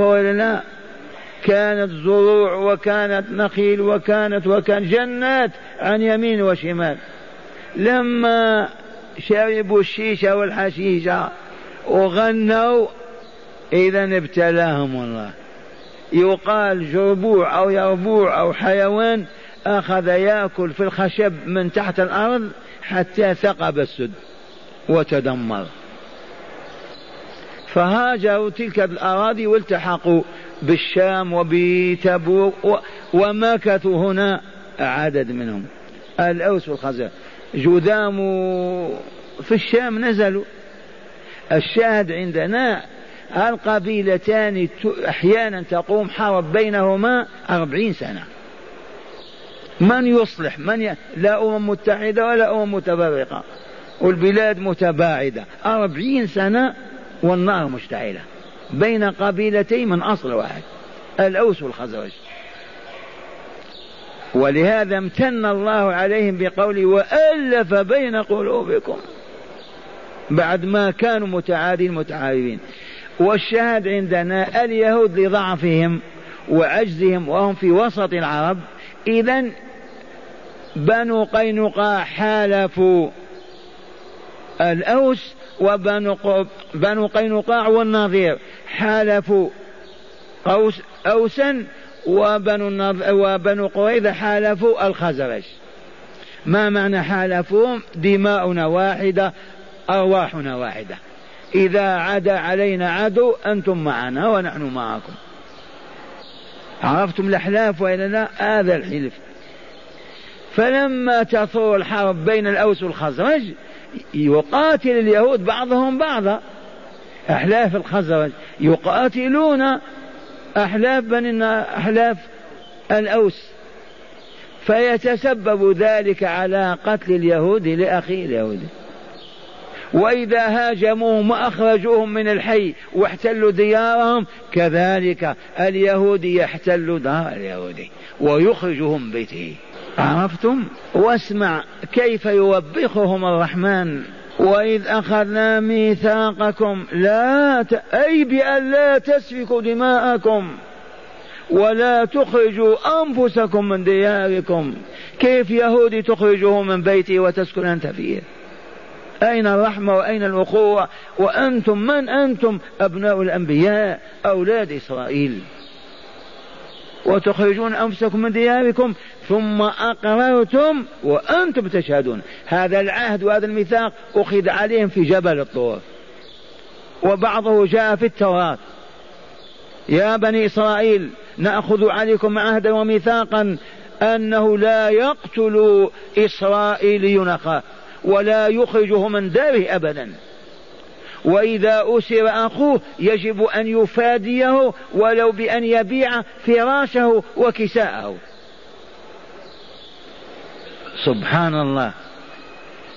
ولا لا كانت زروع وكانت نخيل وكانت وكان جنات عن يمين وشمال. لما شربوا الشيشة والحشيشة وغنوا إذا ابتلاهم الله. يقال جربوع أو يربوع أو حيوان أخذ يأكل في الخشب من تحت الأرض حتى ثقب السد وتدمر. فهاجروا تلك الأراضي والتحقوا بالشام وبتبوك ومكثوا هنا عدد منهم. الأوس والخزرج جذام في الشام نزلوا. الشاهد عندنا القبيلتان أحيانا تقوم حرب بينهما أربعين سنة. من يصلح؟ من ي... لا أمم متحدة ولا أمم متفرقة. والبلاد متباعدة. أربعين سنة والنار مشتعلة. بين قبيلتين من أصل واحد الأوس والخزرج. ولهذا امتن الله عليهم بقوله وألف بين قلوبكم بعد ما كانوا متعادين متعارفين. والشاهد عندنا اليهود لضعفهم وعجزهم وهم في وسط العرب. إذا بنو قينقاع حالفوا. الأوس وبنو بنو قينقاع والنظير حالفوا قوس أوسا وبنو وبنو قريظة حالفوا الخزرج. ما معنى حالفوهم؟ دماؤنا واحدة أرواحنا واحدة. إذا عدا علينا عدو أنتم معنا ونحن معكم. عرفتم الأحلاف وإلا لا؟ هذا الحلف. فلما تثور الحرب بين الأوس والخزرج يقاتل اليهود بعضهم بعضا. أحلاف الخزرج. يقاتلون أحلاف بني أحلاف الأوس. فيتسبب ذلك على قتل اليهود لأخيه اليهودي وإذا هاجموهم وأخرجوهم من الحي واحتلوا ديارهم كذلك اليهودي يحتل دار اليهودي ويخرجهم بيته. عرفتم؟ واسمع كيف يوبخهم الرحمن؟ وإذ أخذنا ميثاقكم لا ت... أي بأن لا تسفكوا دماءكم ولا تخرجوا أنفسكم من دياركم. كيف يهودي تخرجه من بيته وتسكن أنت فيه؟ أين الرحمة وأين الأخوة وأنتم من أنتم أبناء الأنبياء أولاد إسرائيل؟ وتخرجون أنفسكم من دياركم ثم أقررتم وأنتم تشهدون. هذا العهد وهذا الميثاق أخذ عليهم في جبل الطور. وبعضه جاء في التوراة. يا بني إسرائيل نأخذ عليكم عهدا وميثاقا أنه لا يقتل إسرائيلي أخاه ولا يخرجه من داره أبدا. وإذا أسر أخوه يجب أن يفاديه ولو بأن يبيع فراشه وكساءه. سبحان الله.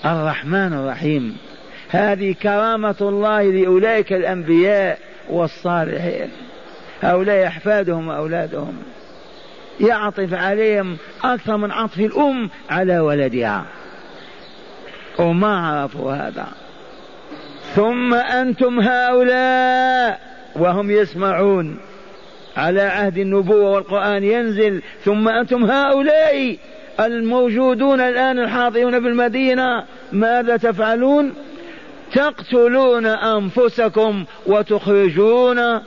الرحمن الرحيم. هذه كرامة الله لأولئك الأنبياء والصالحين. هؤلاء أحفادهم وأولادهم. يعطف عليهم أكثر من عطف الأم على ولدها. وما عرفوا هذا؟ ثم أنتم هؤلاء وهم يسمعون على عهد النبوة والقرآن ينزل. ثم أنتم هؤلاء الموجودون الآن الحاضرون بالمدينة. ماذا تفعلون؟ تقتلون أنفسكم وتخرجون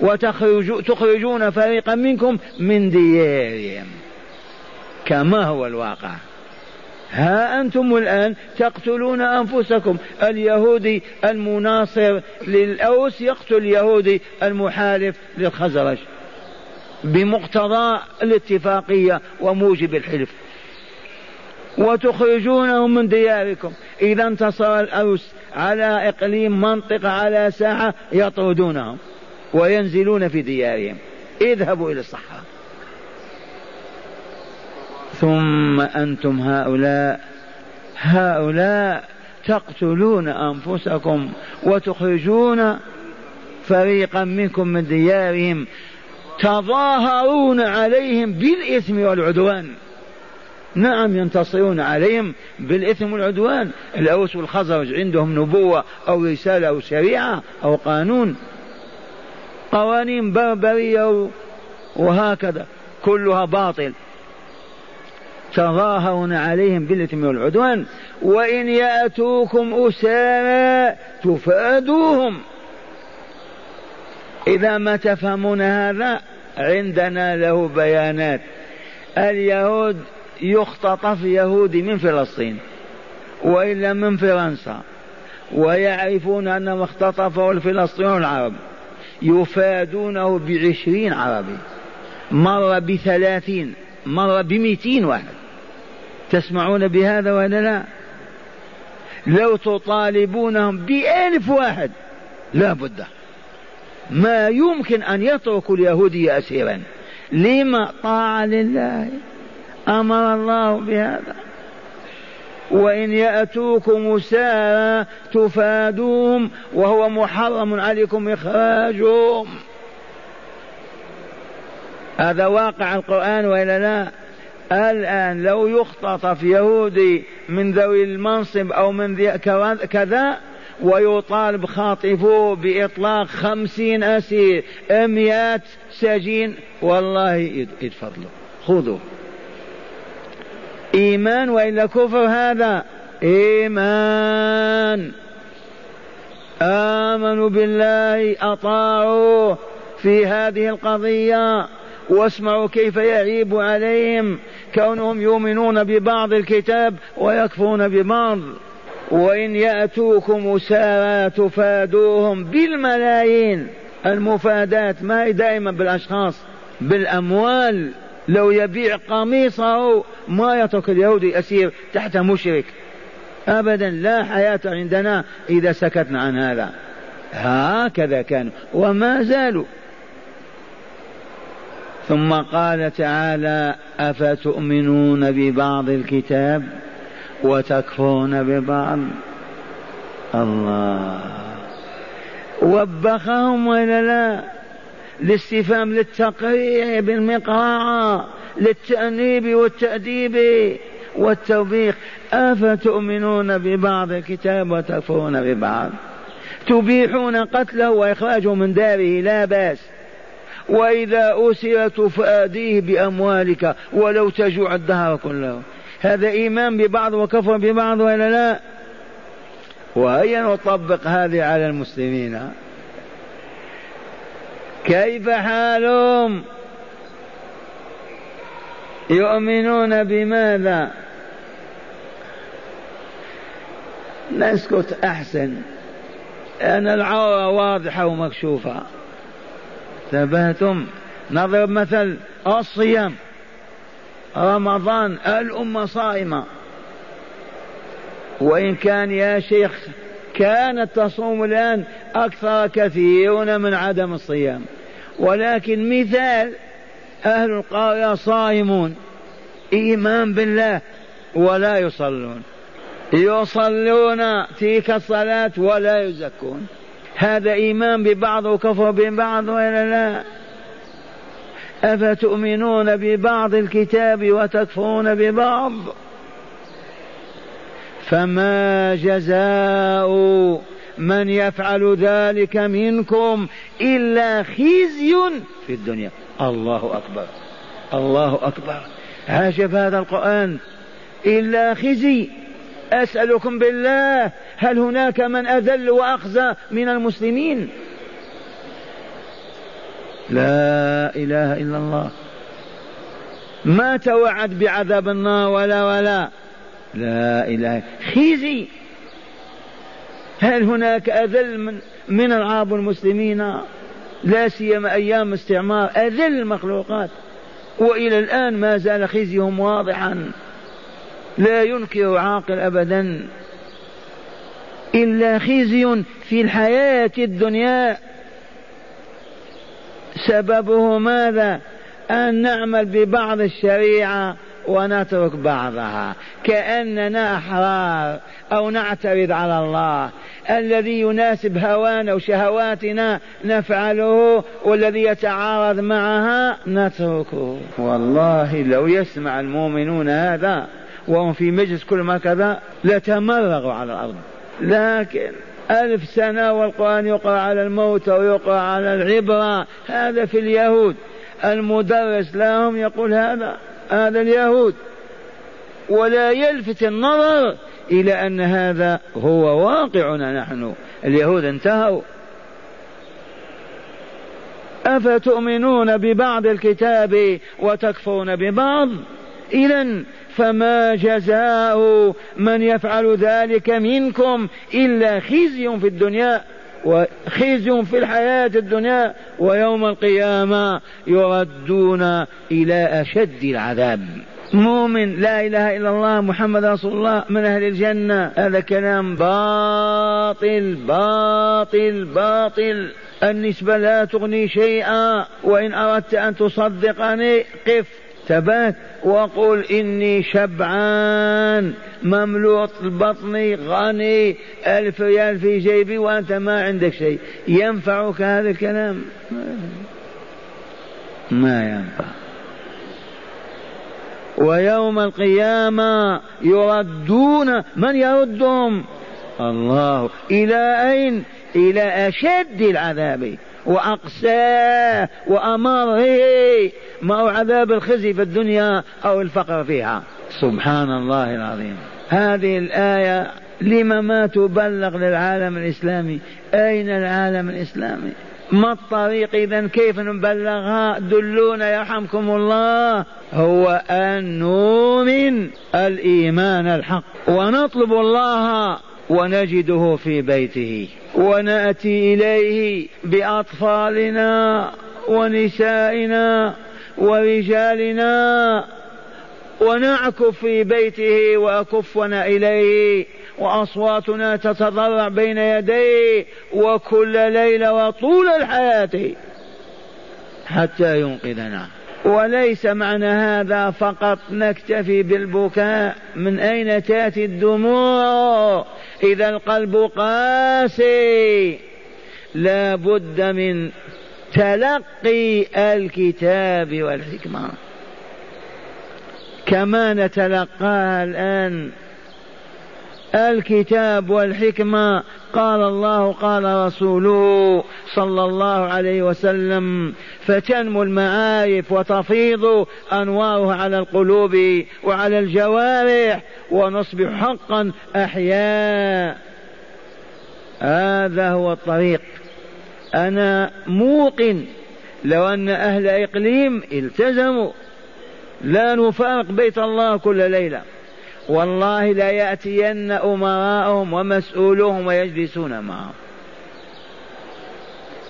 وتخرجون فريقا منكم من ديارهم. كما هو الواقع. ها أنتم الآن تقتلون أنفسكم. اليهودي المناصر للأوس يقتل اليهودي المحالف للخزرج بمقتضى الاتفاقية وموجب الحلف. وتخرجونهم من دياركم. إذا انتصر الأوس على إقليم منطقة على ساحة يطردونهم وينزلون في ديارهم. اذهبوا إلى الصحراء. ثم أنتم هؤلاء هؤلاء تقتلون أنفسكم وتخرجون فريقا منكم من ديارهم تظاهرون عليهم بالإثم والعدوان. نعم ينتصرون عليهم بالإثم والعدوان. الأوس والخزرج عندهم نبوة أو رسالة أو شريعة أو قانون. قوانين بربرية وهكذا كلها باطل. تظاهرون عليهم بالإثم والعدوان وإن يأتوكم أسارى تفادوهم. إذا ما تفهمون هذا عندنا له بيانات. اليهود يختطف يهودي من فلسطين وإلا من فرنسا ويعرفون أنهم اختطفوا الفلسطينيون العرب يفادونه بعشرين عربي مر بثلاثين مر بمئتين واحد. تسمعون بهذا ولا لا؟ لو تطالبونهم بألف واحد لا بد. ما يمكن أن يتركوا اليهودي أسيرا لما طاعة لله أمر الله بهذا. وإن يأتوكم سارا تفادوهم وهو محرم عليكم إخراجهم. هذا واقع القرآن وإلا لا؟ الآن لو يختطف يهودي من ذوي المنصب أو من كذا ويطالب خاطفوه بإطلاق خمسين أسير مئات سجين والله يتفضلوا خذوا إيمان وإلا كفر هذا؟ إيمان. آمنوا بالله أطاعوه في هذه القضية واسمعوا كيف يعيب عليهم. كونهم يؤمنون ببعض الكتاب ويكفرون ببعض. وإن يأتوكم سارى تفادوهم بالملايين. المفادات ما هي دائما بالأشخاص بالأموال. لو يبيع قميصه ما يترك اليهودي أسير تحت مشرك. أبدا لا حياة عندنا إذا سكتنا عن هذا. هكذا كانوا وما زالوا. ثم قال تعالى أفتؤمنون ببعض الكتاب وتكفرون ببعض؟ الله. وبخهم ولا لا؟ الاستفهام للتقريع بالمقراعة للتأنيب والتأديب والتوبيخ. أفتؤمنون ببعض الكتاب وتكفرون ببعض؟ تبيحون قتله وإخراجه من داره لا بأس. وإذا أسرت فأديه بأموالك ولو تجوع الدهر كله. هذا إيمان ببعض وكفر ببعض ولا لا؟ وهيا نطبق هذه على المسلمين. كيف حالهم؟ يؤمنون بماذا؟ نسكت أحسن. أن العورة واضحة ومكشوفة. انتبهتم؟ نضرب مثل الصيام. رمضان الأمة صائمة. وإن كان يا شيخ كانت تصوم الآن أكثر كثيرون من عدم الصيام. ولكن مثال أهل القرية صائمون. إيمان بالله ولا يصلون. يصلون تلك الصلاة ولا يزكون. هذا إيمان ببعض وكفر ببعض ولا لا؟ أفتؤمنون ببعض الكتاب وتكفرون ببعض؟ فما جزاء من يفعل ذلك منكم إلا خزي في الدنيا. الله أكبر. الله أكبر. عجب هذا القرآن. إلا خزي. أسألكم بالله هل هناك من أذل وأخزى من المسلمين؟ لا إله إلا الله. ما توعد بعذاب النار ولا ولا. لا إله. خزي هل هناك أذل من من العرب المسلمين؟ لا سيما أيام استعمار. أذل المخلوقات. وإلى الآن ما زال خزيهم واضحا. لا ينكر عاقل أبدا إلا خزي في الحياة الدنيا. سببه ماذا؟ أن نعمل ببعض الشريعة ونترك بعضها. كأننا أحرار أو نعترض على الله. الذي يناسب هوانا وشهواتنا نفعله والذي يتعارض معها نتركه. والله لو يسمع المؤمنون هذا وهم في مجلس كل ما كذا لتمرغوا على الأرض. لكن ألف سنة والقرآن يقرأ على الموت ويقرأ على العبرة. هذا في اليهود. المدرس لهم يقول هذا هذا اليهود. ولا يلفت النظر إلى أن هذا هو واقعنا نحن. اليهود انتهوا. أفتؤمنون ببعض الكتاب وتكفرون ببعض؟ إذا فما جزاء من يفعل ذلك منكم إلا خزي في الدنيا وخزي في الحياة الدنيا ويوم القيامة يردون إلى أشد العذاب. مؤمن لا إله إلا الله محمد رسول الله من أهل الجنة. هذا كلام باطل باطل باطل. النسبة لا تغني شيئا. وإن أردت أن تصدقني قف. ثبات وقل إني شبعان مملوء بطني غني ألف ريال في جيبي وأنت ما عندك شيء. ينفعك هذا الكلام؟ ما ينفع. ويوم القيامة يردون من يردهم؟ الله. إلى أين؟ إلى أشد العذاب. وأقساه وأمره ما هو عذاب الخزي في الدنيا أو الفقر فيها. سبحان الله العظيم. هذه الآية لما ما تبلغ للعالم الإسلامي؟ أين العالم الإسلامي؟ ما الطريق إذا؟ كيف نبلغها؟ دلونا يرحمكم الله. هو أن نؤمن الإيمان الحق ونطلب الله ونجده في بيته. ونأتي إليه بأطفالنا ونسائنا ورجالنا. ونعكف في بيته وأكفنا إليه. وأصواتنا تتضرع بين يديه. وكل ليلة وطول الحياة حتى ينقذنا. وليس معنى هذا فقط نكتفي بالبكاء. من أين تأتي الدموع؟ إذا القلب قاسي. لا بد من تلقي الكتاب والحكمة. كما نتلقاها الآن الكتاب والحكمة قال الله قال رسوله صلى الله عليه وسلم فتنمو المعارف وتفيض انوارها على القلوب وعلى الجوارح ونصبح حقا أحياء. هذا هو الطريق. أنا موقن لو أن أهل إقليم التزموا. لا نفارق بيت الله كل ليلة. والله لا يأتين أمراءهم ومسؤولوهم ويجلسون معهم.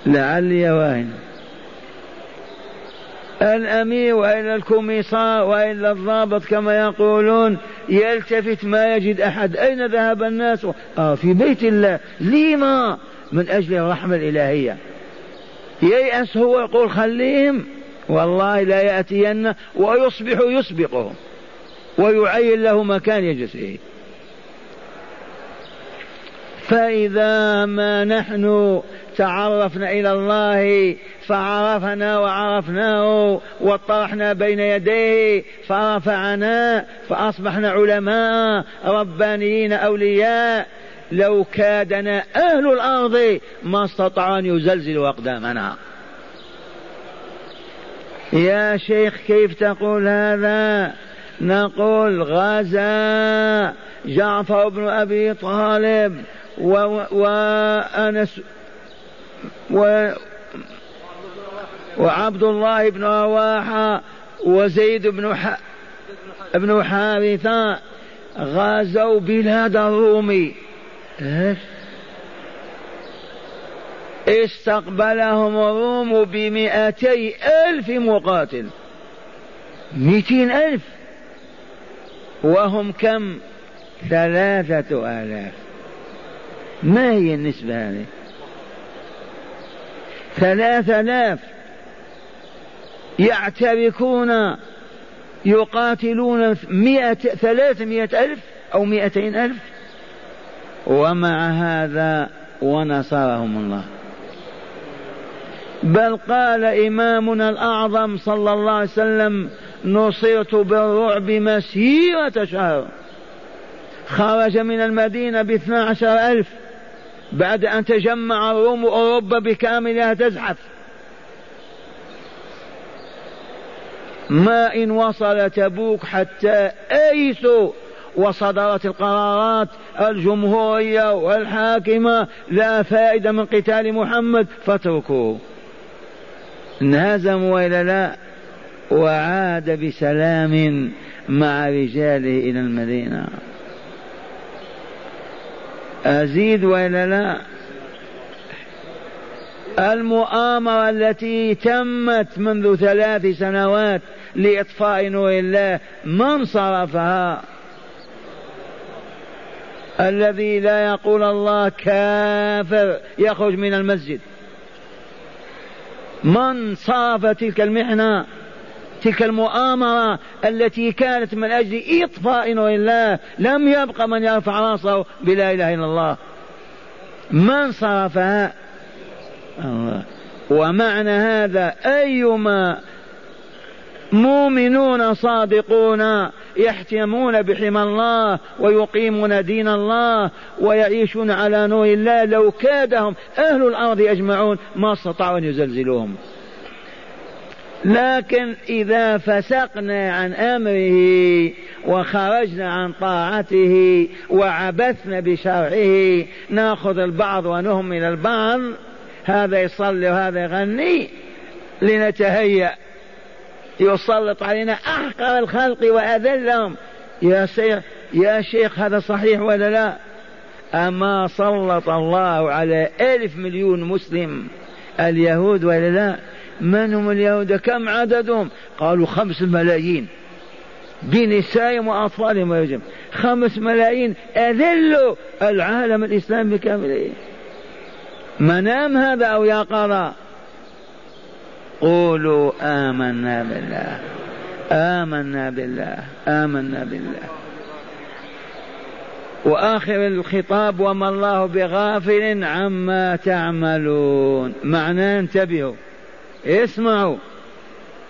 لعلي واهن الأمير وإلا الكوميسار وإلا الضابط كما يقولون يلتفت ما يجد أحد. أين ذهب الناس؟ آه في بيت الله. لما من أجل الرحمة الإلهية. ييأس هو يقول خليهم. والله لا يأتين ويصبح يسبقهم. ويعين له مكان يجلس فيه. فإذا ما نحن تعرفنا إلى الله فعرفنا وعرفناه واطرحنا بين يديه فرفعنا فأصبحنا علماء ربانيين أولياء. لو كادنا أهل الأرض ما استطاعوا أن يزلزلوا أقدامنا. يا شيخ كيف تقول هذا؟ نقول غزا جعفر بن أبي طالب وأنس و وعبد الله بن رواحة وزيد بن ح... بن حارثة غزوا بلاد الروم استقبلهم الروم بمئتي ألف مقاتل. مئتين ألف. وهم كم؟ ثلاثة آلاف. ما هي النسبة هذه؟ ثلاثة آلاف. يعتركون يقاتلون مئة ثلاثمائة ألف أو مئتين ألف. ومع هذا ونصرهم الله. بل قال إمامنا الأعظم صلى الله عليه وسلم نصرت بالرعب مسيرة شهر. خرج من المدينة باثنى عشر ألف بعد أن تجمع الروم أوروبا بكاملها تزحف. ما إن وصل تبوك حتى أيسوا وصدرت القرارات الجمهورية والحاكمة لا فائدة من قتال محمد فاتركوه. انهزموا وإلا لا وعاد بسلام مع رجاله إلى المدينة. أزيد وإلا لا؟ المؤامرة التي تمت منذ ثلاث سنوات لإطفاء نور الله من صرفها؟ الذي لا يقول الله كافر يخرج من المسجد. من صرف تلك المحنة؟ تلك المؤامرة التي كانت من أجل إطفاء نور الله لم يبق من يرفع رأسه بلا إله إلا الله. من صرفها؟ الله. ومعنى هذا أيما مؤمنون صادقون يحتمون بحمى الله ويقيمون دين الله ويعيشون على نور الله لو كادهم أهل الأرض أجمعون ما استطاعوا أن يزلزلوهم. لكن إذا فسقنا عن أمره وخرجنا عن طاعته وعبثنا بشرعه نأخذ البعض ونهمل البعض هذا يصلي وهذا يغني لنتهيأ. يسلط علينا أحقر الخلق وأذلهم. يا شيخ يا شيخ هذا صحيح ولا لا؟ أما سلط الله على ألف مليون مسلم اليهود ولا لا؟ من هم اليهود؟ كم عددهم؟ قالوا خمس ملايين. بنسائهم وأطفالهم ويجب خمس ملايين أذلوا العالم الإسلامي بكامله منام هذا أو يقظة قولوا آمنا بالله. آمنا بالله. آمنا بالله. وآخر الخطاب وما الله بغافل عما تعملون. معناه انتبهوا. اسمعوا.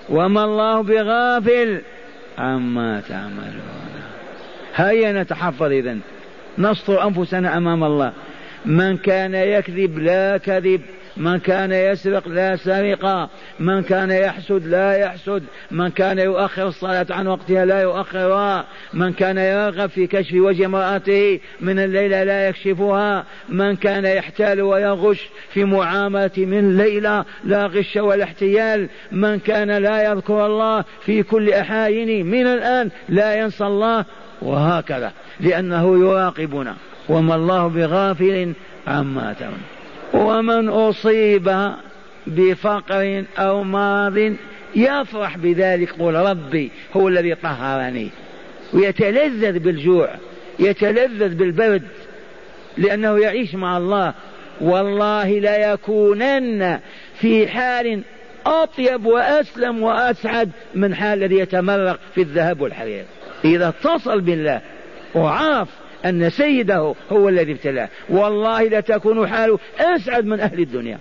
وما الله بغافل عما تعملون. هيا نتحفظ إذن. نستر أنفسنا أمام الله. من كان يكذب لا كذب. من كان يسرق لا سرق من كان يحسد لا يحسد من كان يؤخر الصلاة عن وقتها لا يؤخرها من كان يرغب في كشف وجه امرأته من الليلة لا يكشفها من كان يحتال ويغش في معاملة من ليلة لا غش ولا احتيال من كان لا يذكر الله في كل أحاينه من الآن لا ينسى الله وهكذا لأنه يراقبنا وما الله بغافل عما تعمل ومن أصيب بفقر أو مرض يفرح بذلك قول ربي هو الذي طهرني ويتلذذ بالجوع يتلذذ بالبرد لأنه يعيش مع الله. والله لا يكونن في حال أطيب وأسلم وأسعد من حال الذي يتمرق في الذهب والحرير. إذا اتصل بالله وعاف أن سيده هو الذي ابتلاه. والله لتكون حاله أسعد من أهل الدنيا.